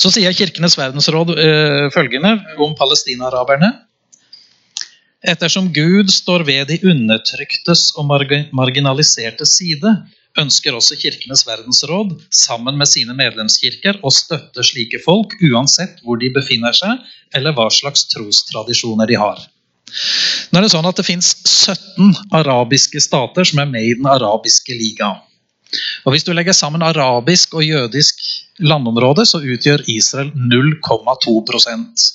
Så sier Kirkenes verdensråd eh, følgende om palestinaraberne. Ettersom Gud står ved de undertryktes og marginaliserte side, ønsker også Kirkenes verdensråd, sammen med sine medlemskirker, å støtte slike folk uansett hvor de befinner seg, eller hva slags trostradisjoner de har. Nå er Det sånn at det fins 17 arabiske stater som er med i Den arabiske liga. Og Hvis du legger sammen arabisk og jødisk landområde, så utgjør Israel 0,2%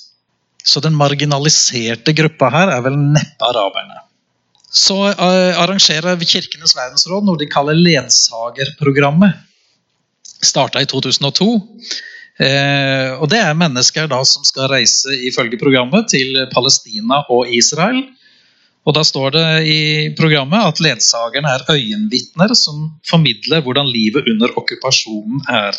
Så den marginaliserte gruppa her er vel neppe araberne. Så uh, arrangerer Kirkenes verdensråd noe de kaller ledsagerprogrammet. Starta i 2002. Eh, og Det er mennesker da som skal reise ifølge programmet til Palestina og Israel. Og Da står det i programmet at ledsagerne er øyenvitner som formidler hvordan livet under okkupasjonen er.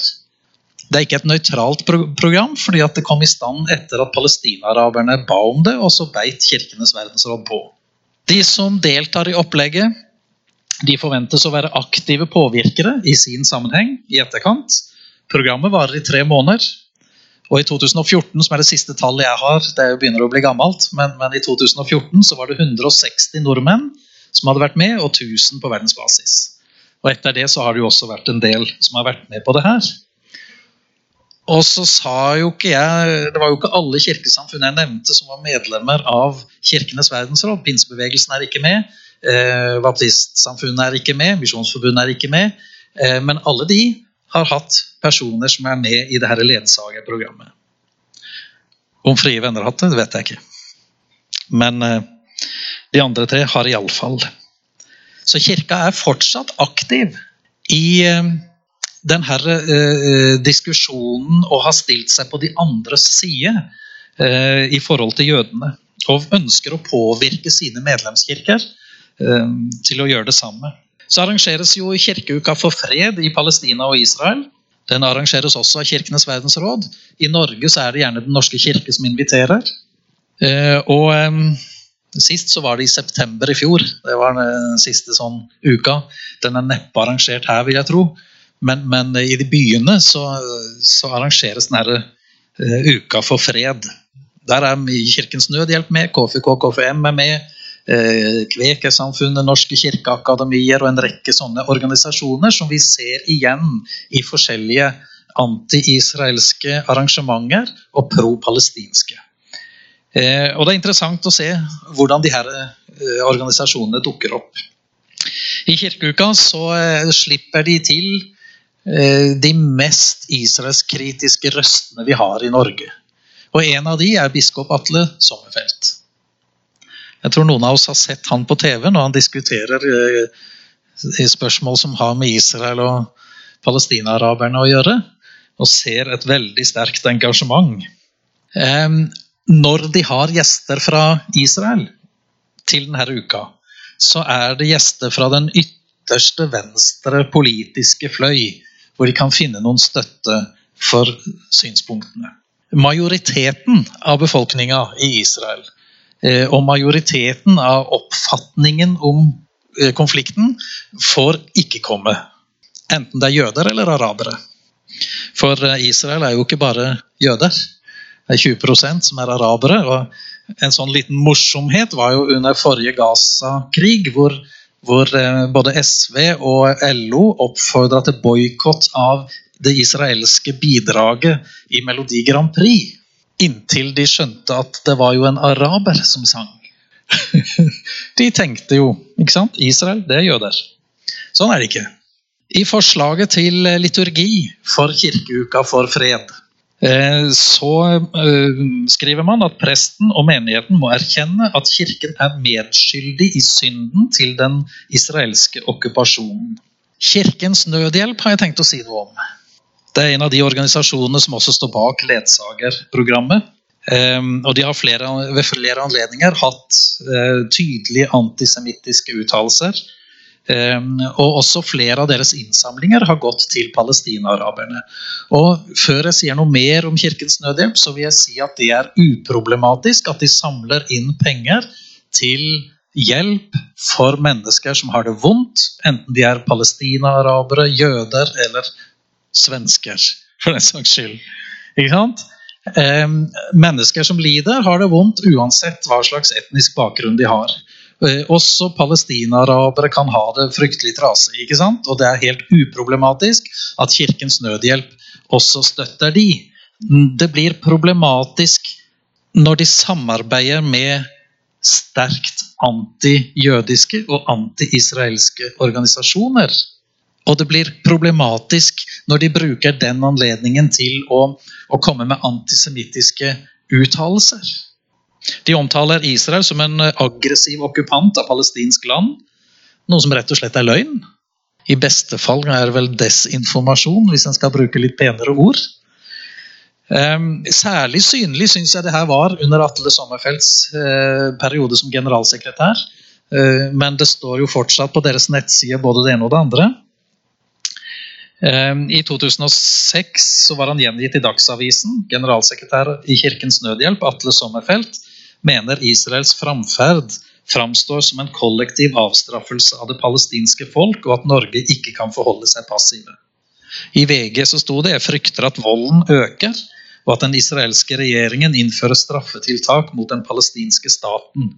Det er ikke et nøytralt program, fordi det kom i stand etter at palestinaraberne ba om det, og så beit Kirkenes verdensråd på. De som deltar i opplegget, de forventes å være aktive påvirkere i sin sammenheng i etterkant. Programmet varer i tre måneder. Og i 2014, som er det siste tallet jeg har, det begynner å bli gammelt, men, men, i 2014 så var det 160 nordmenn som hadde vært med, og 1000 på verdensbasis. Og etter det så har det jo også vært en del som har vært med på det her. Og så sa jo ikke jeg Det var jo ikke alle kirkesamfunn jeg nevnte som var medlemmer av Kirkenes verdensråd. Pinsebevegelsen er ikke med. Eh, Baptistsamfunnet er ikke med. Misjonsforbundet er ikke med. Eh, men alle de har hatt personer som er med i dette ledsagerprogrammet. Om Frie Venner har hatt det, vet jeg ikke. Men eh, de andre tre har iallfall. Så kirka er fortsatt aktiv i eh, denne eh, diskusjonen og har stilt seg på de andres side i forhold til jødene. Og ønsker å påvirke sine medlemskirker til å gjøre det samme. Så arrangeres jo Kirkeuka for fred i Palestina og Israel. Den arrangeres også av Kirkenes verdensråd. I Norge så er det gjerne Den norske kirke som inviterer. Eh, og Sist så var det i september i fjor. Det var den siste sånn uka. Den er neppe arrangert her, vil jeg tro. Men, men i de byene så, så arrangeres denne uka for fred. Der er Kirkens Nødhjelp med, KFK KFM er med. Eh, Kvekersamfunnet, Norske kirkeakademier og en rekke sånne organisasjoner som vi ser igjen i forskjellige anti-israelske arrangementer og pro-palestinske. Eh, og Det er interessant å se hvordan de her eh, organisasjonene dukker opp. I kirkeuka så slipper de til de mest israelskritiske røstene vi har i Norge. Og En av de er biskop Atle Sommerfelt. Jeg tror noen av oss har sett han på TV når han diskuterer eh, spørsmål som har med Israel og palestinaraberne å gjøre, og ser et veldig sterkt engasjement. Når de har gjester fra Israel til denne uka, så er det gjester fra den ytterste venstre politiske fløy, hvor de kan finne noen støtte for synspunktene. Majoriteten av befolkninga i Israel og majoriteten av oppfatningen om eh, konflikten får ikke komme. Enten det er jøder eller arabere. For eh, Israel er jo ikke bare jøder. Det er 20% som er arabere. og En sånn liten morsomhet var jo under forrige Gaza-krig, hvor, hvor, både SV og LO oppfordra til boikott av det israelske bidraget i Melodi Grand Prix. Inntil de skjønte at det var jo en araber som sang. de tenkte jo ikke sant? Israel, det er jøder. Sånn er det ikke. I forslaget til liturgi for kirkeuka for fred eh, så eh, skriver man at presten og menigheten må erkjenne at kirken er medskyldig i synden til den israelske okkupasjonen. Kirkens Nødhjelp har jeg tenkt å si noe om. Det er en av de organisasjonene som også står bak ledsagerprogrammet. Um, og de har flere, ved flere anledninger hatt uh, tydelige antisemittiske uttalelser. Um, og også flere av deres innsamlinger har gått til palestinaraberne. Og før jeg sier noe mer om Kirkens Nødhjelp, så vil jeg si at det er uproblematisk at de samler inn penger til hjelp for mennesker som har det vondt, enten de er palestinarabere, jøder eller svensker, for den saks skyld. Ikke sant? Mennesker som lider, har det vondt uansett hva slags etnisk bakgrunn de har. Eh, også palestinarabere kan ha det fryktelig trasig. ikke sant? Og det er helt uproblematisk at Kirkens Nødhjelp også støtter de. Det blir problematisk når de samarbeider med sterkt antijødiske og anti-israelske organisasjoner. Og det blir problematisk når de bruker den anledningen til å, å komme med antisemittiske uttalelser. De omtaler Israel som en aggressiv okkupant av palestinsk land. Noe som rett og slett er løgn. I beste fall er det vel desinformasjon, hvis en skal bruke litt penere ord. Um, særlig synlig syns jeg det her var under Atle Sommerfelds uh, periode som generalsekretær. Uh, men det står jo fortsatt på deres nettside både det ene og det andre. Um, I 2006 så var han gjengitt i Dagsavisen. Generalsekretær i Kirkens Nødhjelp, Atle Sommerfelt, mener Israels framferd framstår som en kollektiv avstraffelse av det palestinske folk, og at Norge ikke kan forholde seg passive. I VG så sto det jeg frykter at volden øker og at den israelske regjeringen innfører straffetiltak mot den palestinske staten.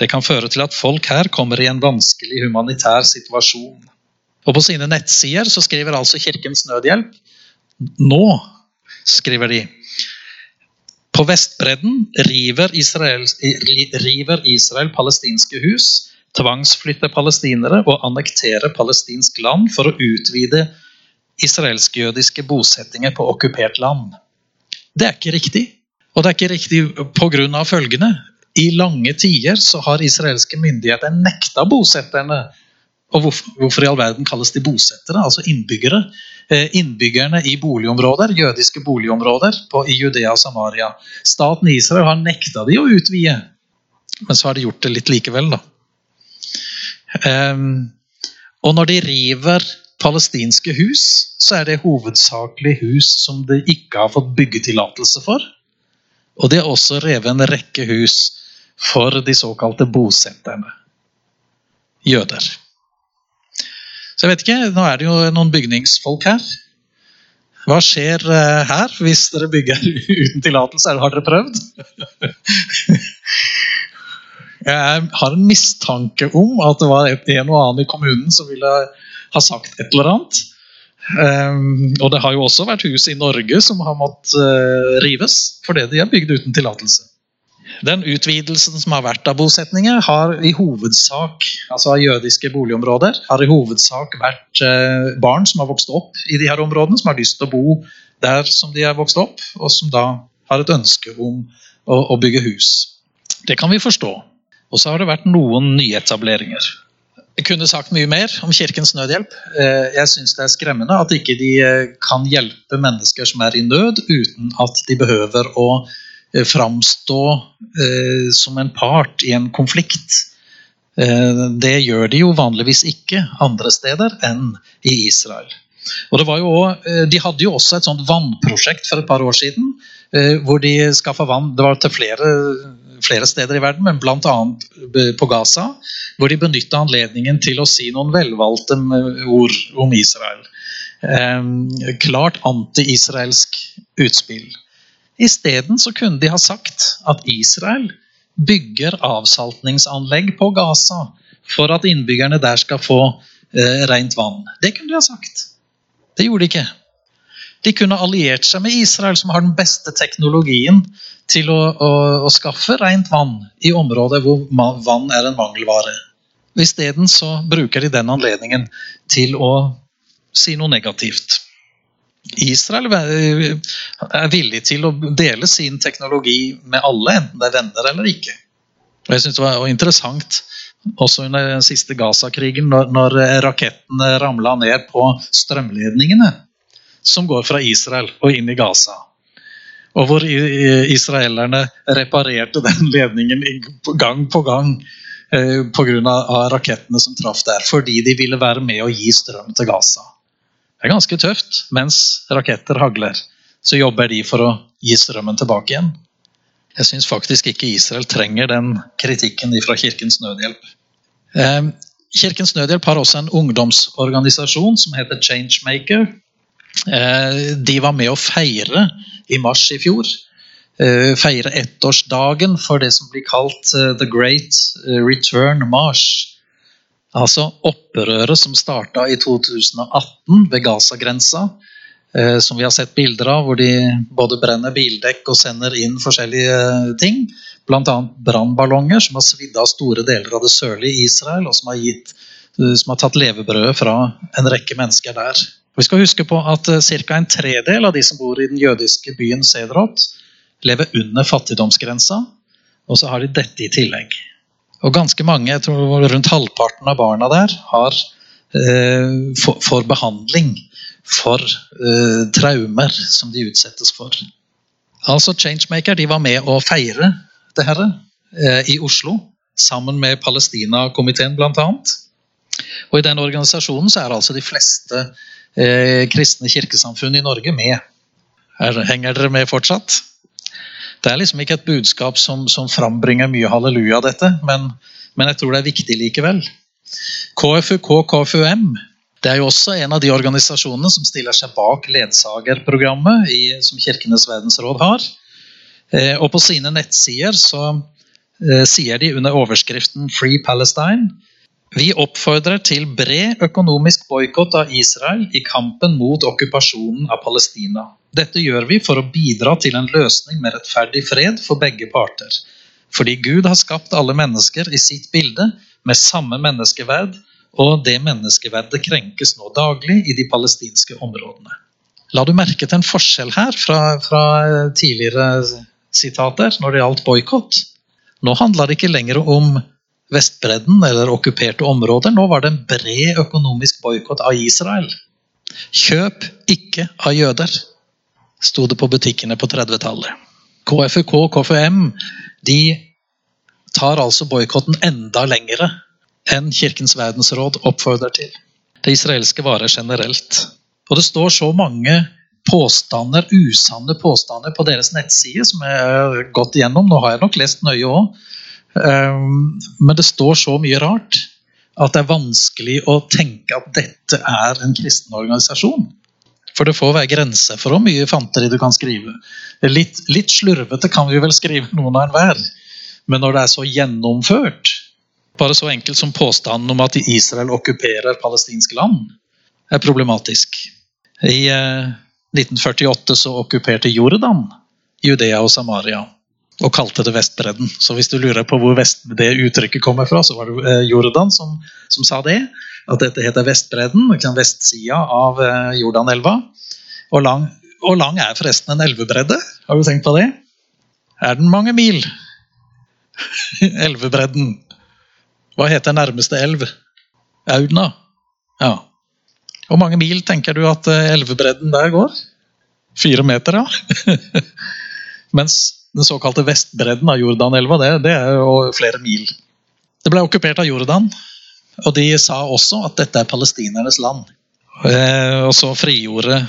Det kan føre til at folk her kommer i en vanskelig humanitær situasjon. Og På sine nettsider så skriver altså Kirkens Nødhjelp Nå, skriver de, på Vestbredden river Israel, river Israel palestinske hus, tvangsflytter palestinere og annekterer palestinsk land for å utvide israelsk-jødiske bosettinger på okkupert land. Det er ikke riktig. Og det er ikke riktig pga. følgende. I lange tider så har israelske myndigheter nekta bosetterne og hvorfor, hvorfor, i all verden kalles de bosettere, altså innbyggere? Eh, innbyggerne i boligområder, jødiske boligområder på, i Judea og Samaria. Staten Israel har nekta de å utvide, men så har de gjort det litt likevel, da. Um, og når de river palestinske hus, så er det hovedsakelig hus som de ikke har fått byggetillatelse for. Og de har også revet en rekke hus for de såkalte bosetterne. Jøder. Så jeg vet ikke, Nå er det jo noen bygningsfolk her. Hva skjer eh, her hvis dere bygger uten tillatelse? Har dere prøvd? Jeg har en mistanke om at det var en og annen i kommunen som ville ha sagt et eller annet. Um, og det har jo også vært hus i Norge som har måttet uh, rives fordi de er bygd uten tillatelse. Den utvidelsen som har vært av bosetninger, har i hovedsak altså av jødiske boligområder, har i hovedsak vært uh, barn som har vokst opp i de her områdene, som har lyst til å bo der som de har vokst opp, og som da har et ønske om å, å bygge hus. Det kan vi forstå. Og så har det vært noen nyetableringer. Jeg kunne sagt mye mer om Kirkens Nødhjelp. Eh, jeg syns det er skremmende at ikke de eh, kan hjelpe mennesker som er i nød, uten at de behøver å eh, framstå som en part i en konflikt. Det gjør de jo vanligvis ikke andre steder enn i Israel. Og det var jo også, de hadde jo også et sånt vannprosjekt for et par år siden, hvor de skaffa vann Det var til flere flere steder i verden, men bl.a. på Gaza, hvor de benytta anledningen til å si noen velvalgte ord om Israel. Eh, klart anti-israelsk utspill. Isteden kunne de ha sagt at Israel bygger avsaltningsanlegg på Gaza for at innbyggerne der skal få eh, rent vann. Det kunne de ha sagt. Det gjorde de ikke. De kunne alliert seg med Israel, som har den beste teknologien til å, å, å skaffe rent vann i områder hvor vann er en mangelvare. Isteden bruker de den anledningen til å si noe negativt. Israel er villig til å dele sin teknologi med alle, enten det er venner eller ikke. Og jeg synes Det var interessant også under den siste Gaza-krigen, når, når rakettene ramla ned på strømledningene som går fra Israel og inn i Gaza. Og hvor israelerne reparerte den ledningen gang på gang eh, pga. rakettene som traff der. Fordi de ville være med å gi strøm til Gaza. Det er ganske tøft. Mens raketter hagler, så jobber de for å gi strømmen tilbake igjen. Jeg syns faktisk ikke Israel trenger den kritikken fra Kirkens Nødhjelp. Eh, Kirkens Nødhjelp har også en ungdomsorganisasjon som heter Changemaker. Eh, de var med å feire i mars i fjor. Eh, feire ettårsdagen for det som blir kalt eh, The Great Return March. Altså opprøret som starta i 2018 ved Gaza-grensa. Som vi har sett bilder av, hvor de både brenner bildekk og sender inn forskjellige ting. Bl.a. brannballonger som har svidd av store deler av det sørlige Israel, og som har, gitt, som har tatt levebrødet fra en rekke mennesker der. Vi skal huske på at eh, ca. en tredel av de som bor i den jødiske byen Sedrot, lever under fattigdomsgrensa, og så har de dette i tillegg. Og ganske mange, jeg tror rundt halvparten av barna der, har, eh, får behandling for eh, traumer som de utsettes for. Altså Changemaker de var med å feire det her eh, i Oslo, sammen med Palestina-komiteen bl.a. Og i den organisasjonen så er altså de fleste eh, kristne kirkesamfunn i Norge med. Her, henger dere med fortsatt? Det er liksom ikke et budskap som, som frambringer mye halleluja, dette, men, men, jeg tror det er viktig likevel. KFUK, KFUM, det er jo også en av de organisasjonene som stiller seg bak ledsagerprogrammet i, som Kirkenes verdensråd har. Eh, og på sine nettsider så eh, sier de under overskriften 'Free Palestine' Vi oppfordrer til bred økonomisk boikott av Israel i kampen mot okkupasjonen av Palestina. Dette gjør vi for å bidra til en løsning med rettferdig fred for begge parter. Fordi Gud har skapt alle mennesker i sitt bilde med samme menneskeverd, og det menneskeverdet krenkes nå daglig i de palestinske områdene. La du merke til en forskjell her fra, fra tidligere sitater når det gjaldt boikott? Nå handler det ikke lenger om Vestbredden eller okkuperte områder. Nå var det en bred økonomisk boikott av Israel. Kjøp ikke av jøder, sto det på butikkene på 30-tallet. KFUK og KFUM de tar altså boikotten enda lengre enn Kirkens verdensråd oppfordrer til. Det israelske varer generelt. Og det står så mange påstander, usanne påstander på deres nettside som jeg har gått igjennom. Nå har jeg nok lest nøye òg. Ehm, men det står så mye rart at det er vanskelig å tenke at dette er en kristen organisasjon. For det får være grenser for hvor mye fanteri du kan skrive. Litt, litt slurvete kan vi vel skrive noen av enhver, men når det er så gjennomført Bare så enkelt som påstanden om at Israel okkuperer palestinske land, er problematisk. I 1948 eh, så okkuperte Jordan Judea og Samaria og kalte det Vestbredden. Så hvis du lurer på hvor vest, det uttrykket kommer fra, så var det eh, Jordan som, som sa det. At dette heter Vestbredden, liksom vestsida av eh, Jordanelva. Og lang, og lang er forresten en elvebredde. Har du tenkt på det? Er den mange mil? Elvebredden. Hva heter nærmeste elv? Audna. Ja. Hvor mange mil tenker du at eh, elvebredden der går? Fire meter, ja. Mens den såkalte vestbredden av Jordanelva, det, det er jo flere mil. Det ble okkupert av Jordan, og de sa også at dette er palestinernes land. Eh, og så frigjorde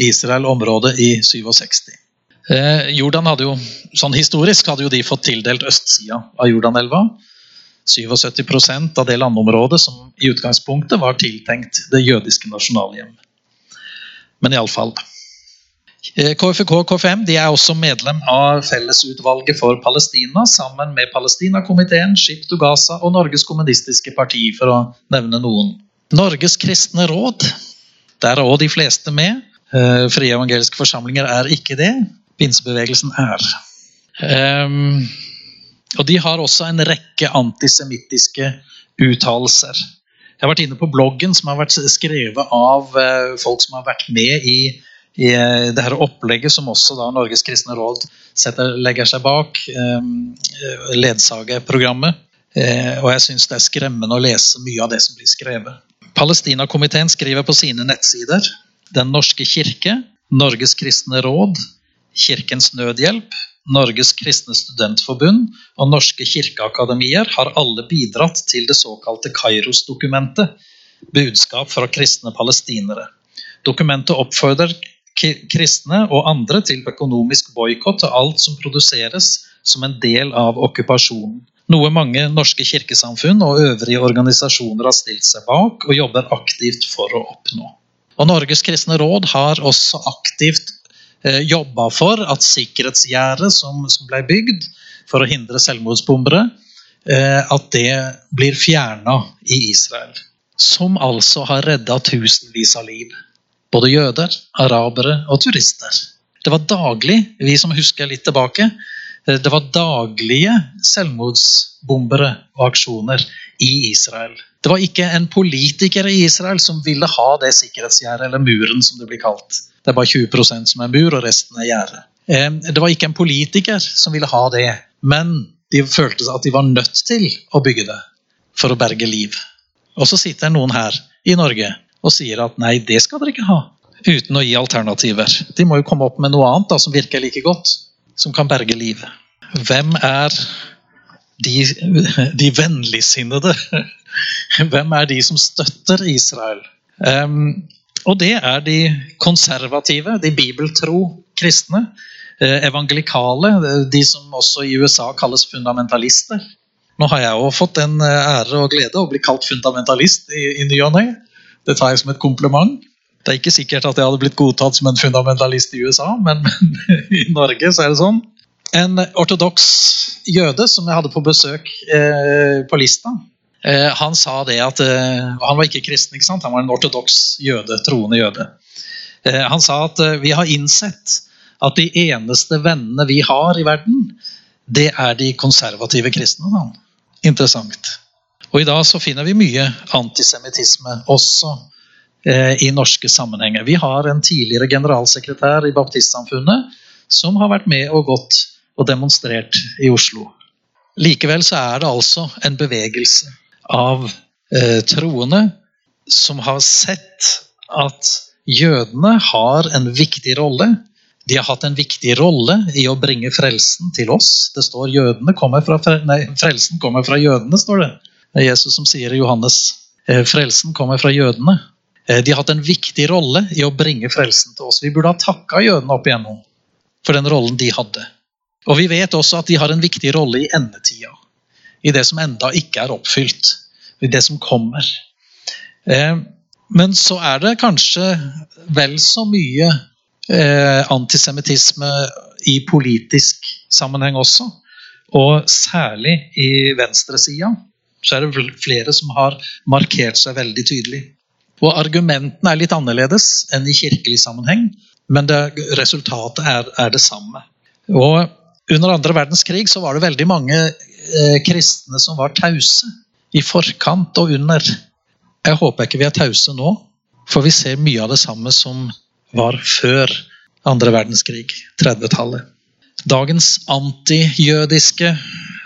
Israel området i 67. Eh, Jordan hadde jo, sånn Historisk hadde jo de fått tildelt østsida av Jordanelva. 77% av det landområdet som i utgangspunktet var tiltenkt det jødiske nasjonalhjem. Men iallfall. KFK og KFM de er også medlem av Fellesutvalget for Palestina, sammen med Palestinakomiteen, Ship to Gaza og Norges Kommunistiske Parti, for å nevne noen. Norges kristne råd, der er òg de fleste med. Eh, frie evangeliske forsamlinger er ikke det. Pinsebevegelsen er. Um, og de har også en rekke antisemittiske uttalelser. Jeg har vært inne på bloggen som har vært skrevet av uh, folk som har vært med i i eh, det her opplegget som også da Norges kristne råd setter, legger seg bak, eh, ledsagerprogrammet. Eh, og jeg syns det er skremmende å lese mye av det som blir skrevet. Palestinakomiteen skriver på sine nettsider Den norske kirke, Norges kristne råd, Kirkens Nødhjelp, Norges kristne studentforbund og norske kirkeakademier har alle bidratt til det såkalte Kairos-dokumentet, budskap fra kristne palestinere. Dokumentet oppfordrer kristne og andre til økonomisk boikott av alt som produseres som en del av okkupasjonen. Noe mange norske kirkesamfunn og øvrige organisasjoner har stilt seg bak og jobber aktivt for å oppnå. Og Norges kristne råd har også aktivt eh, jobba for at sikkerhetsgjerdet som, som ble bygd for å hindre selvmordsbombere, eh, at det blir fjerna i Israel. Som altså har redda tusenvis av liv. Både jøder, arabere og turister. Det var daglig, vi som husker litt tilbake, eh, det var daglige selvmordsbombere og aksjoner i Israel. Det var ikke en politiker i Israel som ville ha det sikkerhetsgjerdet, eller muren som det blir kalt. Det er bare 20% som er mur, og resten er gjerde. Det var ikke en politiker som ville ha det, men de følte at de var nødt til å bygge det for å berge liv. Og så sitter noen her i Norge og sier at nei, det skal dere ikke ha. Uten å gi alternativer. De må jo komme opp med noe annet da, som virker like godt, som kan berge liv. Hvem er de, de vennligsinnede Hvem er de som støtter Israel? Um, og det er de konservative, de bibeltro kristne. Eh, evangelikale, de som også i USA kalles fundamentalister. Nå har jeg jo fått den eh, ære og glede å bli kalt fundamentalist i, i ny og ne. Det tar jeg som et kompliment. Det er ikke sikkert at jeg hadde blitt godtatt som en fundamentalist i USA, men, men i Norge så er det sånn. En ortodoks jøde som jeg hadde på besøk eh, på Lista, Eh, han sa det at eh, Han var ikke kristen, ikke sant? han var en ortodoks jøde, troende jøde. Eh, han sa at vi har innsett at de eneste vennene vi har i verden, det er de konservative kristne. Da. Interessant. Og I dag så finner vi mye antisemittisme også eh, i norske sammenhenger. Vi har en tidligere generalsekretær i Baptistsamfunnet som har vært med og gått og demonstrert i Oslo. Likevel så er det altså en bevegelse av eh, troende som har sett at jødene har en viktig rolle. De har hatt en viktig rolle i å bringe frelsen til oss. Det står jødene kommer fra, nei, Frelsen kommer fra jødene, står det. Det er Jesus som sier i Johannes. Eh, frelsen kommer fra jødene. Eh, de har hatt en viktig rolle i å bringe frelsen til oss. Vi burde ha takka jødene opp igjennom for den rollen de hadde. Og vi vet også at de har en viktig rolle i endetida i det som enda ikke er oppfylt. I det som kommer. Eh, men så er det kanskje vel så mye antisemittisme i politisk sammenheng også. Og særlig i venstresida så er det flere som har markert seg veldig tydelig. Og argumentene er litt annerledes enn i kirkelig sammenheng, men det, resultatet er, er, det samme. Og under andre verdenskrig så var det veldig mange eh, kristne som var tause i forkant og under. Jeg håper ikke vi er tause nå, for vi ser mye av det samme som var før andre verdenskrig, 30-tallet. Dagens antijødiske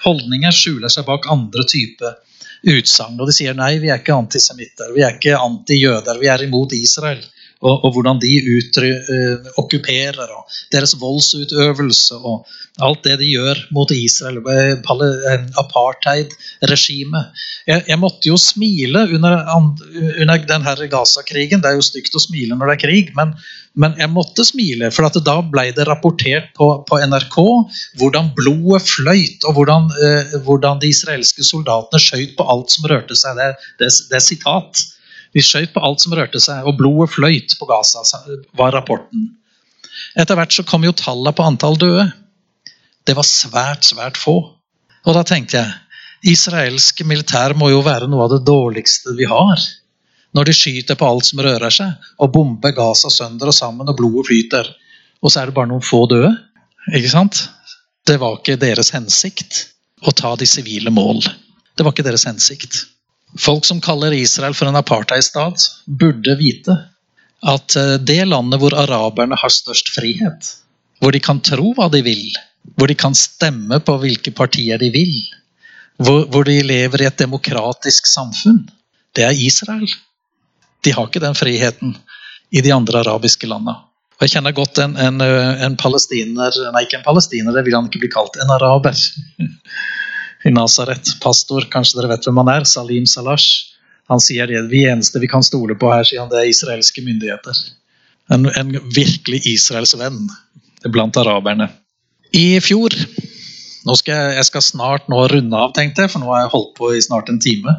holdninger skjuler seg bak andre typer utsagn. Og de sier nei, vi er ikke antisemitter, vi er ikke antijøder, vi er imot Israel og, og hvordan de utry, uh, okkuperer, og deres voldsutøvelse og alt det de gjør mot Israel, apartheid-regimet. Jeg, jeg, måtte jo smile under, under denne Gaza-krigen. Det er jo stygt å smile når det er krig, men, men jeg måtte smile, for da ble det rapportert på, på NRK hvordan blodet fløyt, og hvordan, uh, hvordan, de israelske soldatene skjøt på alt som rørte seg. Det, det, det er sitat. De skjøt på alt som rørte seg, og blodet fløyt på Gaza, var rapporten. Etter hvert så kom jo tallene på antall døde. Det var svært, svært få. Og da tenkte jeg israelsk militær må jo være noe av det dårligste vi har. Når de skyter på alt som rører seg, og bomber Gaza sønder og sammen, og blodet flyter. Og så er det bare noen få døde. Ikke sant? Det var ikke deres hensikt å ta de sivile mål. Det var ikke deres hensikt. Folk som kaller Israel for en apartheidstat, burde vite at eh, det landet hvor araberne har størst frihet, hvor de kan tro hva de vil, hvor de kan stemme på hvilke partier de vil, hvor, hvor de lever i et demokratisk samfunn, det er Israel. De har ikke den friheten i de andre arabiske landene. Jeg kjenner godt en, en, en palestiner Nei, ikke en palestiner, det vil han ikke bli kalt. En araber i Nazaret. Pastor, kanskje dere vet hvem han er? Salim Salash. Han sier det vi eneste vi kan stole på her, sier han, det er israelske myndigheter. En, en virkelig Israels venn blant araberne. I fjor nå skal jeg, jeg, skal snart nå runde av, tenkte jeg, for nå har jeg holdt på i snart en time.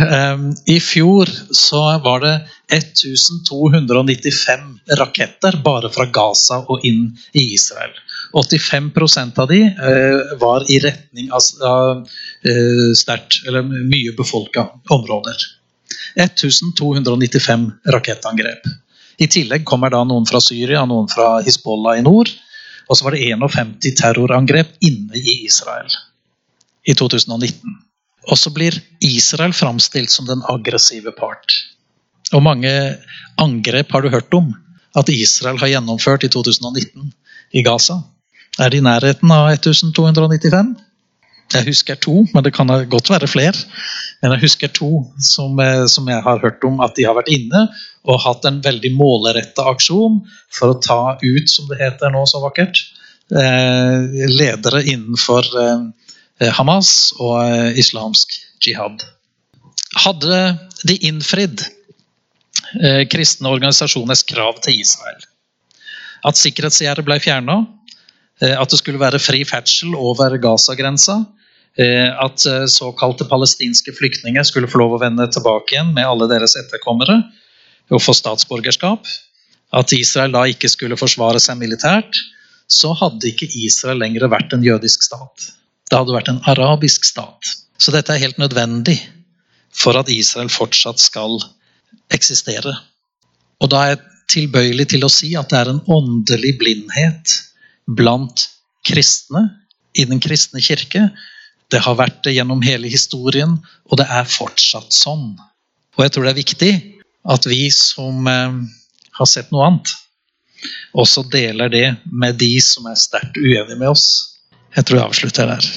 Um, I fjor så var det 1295 raketter bare fra Gaza og inn i Israel. 85% av de eh, var i retning av uh, sterkt, eller mye befolka områder. 1295 rakettangrep. I tillegg kommer da noen fra Syria, noen fra Hizbollah i nord. Og så var det 51 terrorangrep inne i Israel i 2019. Og så blir Israel framstilt som den aggressive part. Og mange angrep har du hørt om at Israel har gjennomført i 2019 i Gaza. Er det i nærheten av 1295? Jeg husker to, men det kan godt være flere. Men jeg husker to som, eh, som, jeg har hørt om at de har vært inne og hatt en veldig målretta aksjon for å ta ut, som det heter nå så vakkert, eh, ledere innenfor eh, Hamas og eh, islamsk jihad. Hadde de innfridd eh, kristne organisasjoners krav til Israel, at sikkerhetsgjerdet ble fjerna, at det skulle være fri ferdsel over Gaza-grensa, at såkalte palestinske flyktninger skulle få lov å vende tilbake igjen med alle deres etterkommere og få statsborgerskap, at Israel da ikke skulle forsvare seg militært, så hadde ikke Israel lenger vært en jødisk stat. Det hadde vært en arabisk stat. Så dette er helt nødvendig for at Israel fortsatt skal eksistere. Og da er jeg tilbøyelig til å si at det er en åndelig blindhet blant kristne i den kristne kirke. Det har vært det gjennom hele historien, og det er fortsatt sånn. Og jeg tror det er viktig at vi som eh, har sett noe annet, også deler det med de som er sterkt uenige med oss. Jeg tror jeg avslutter der.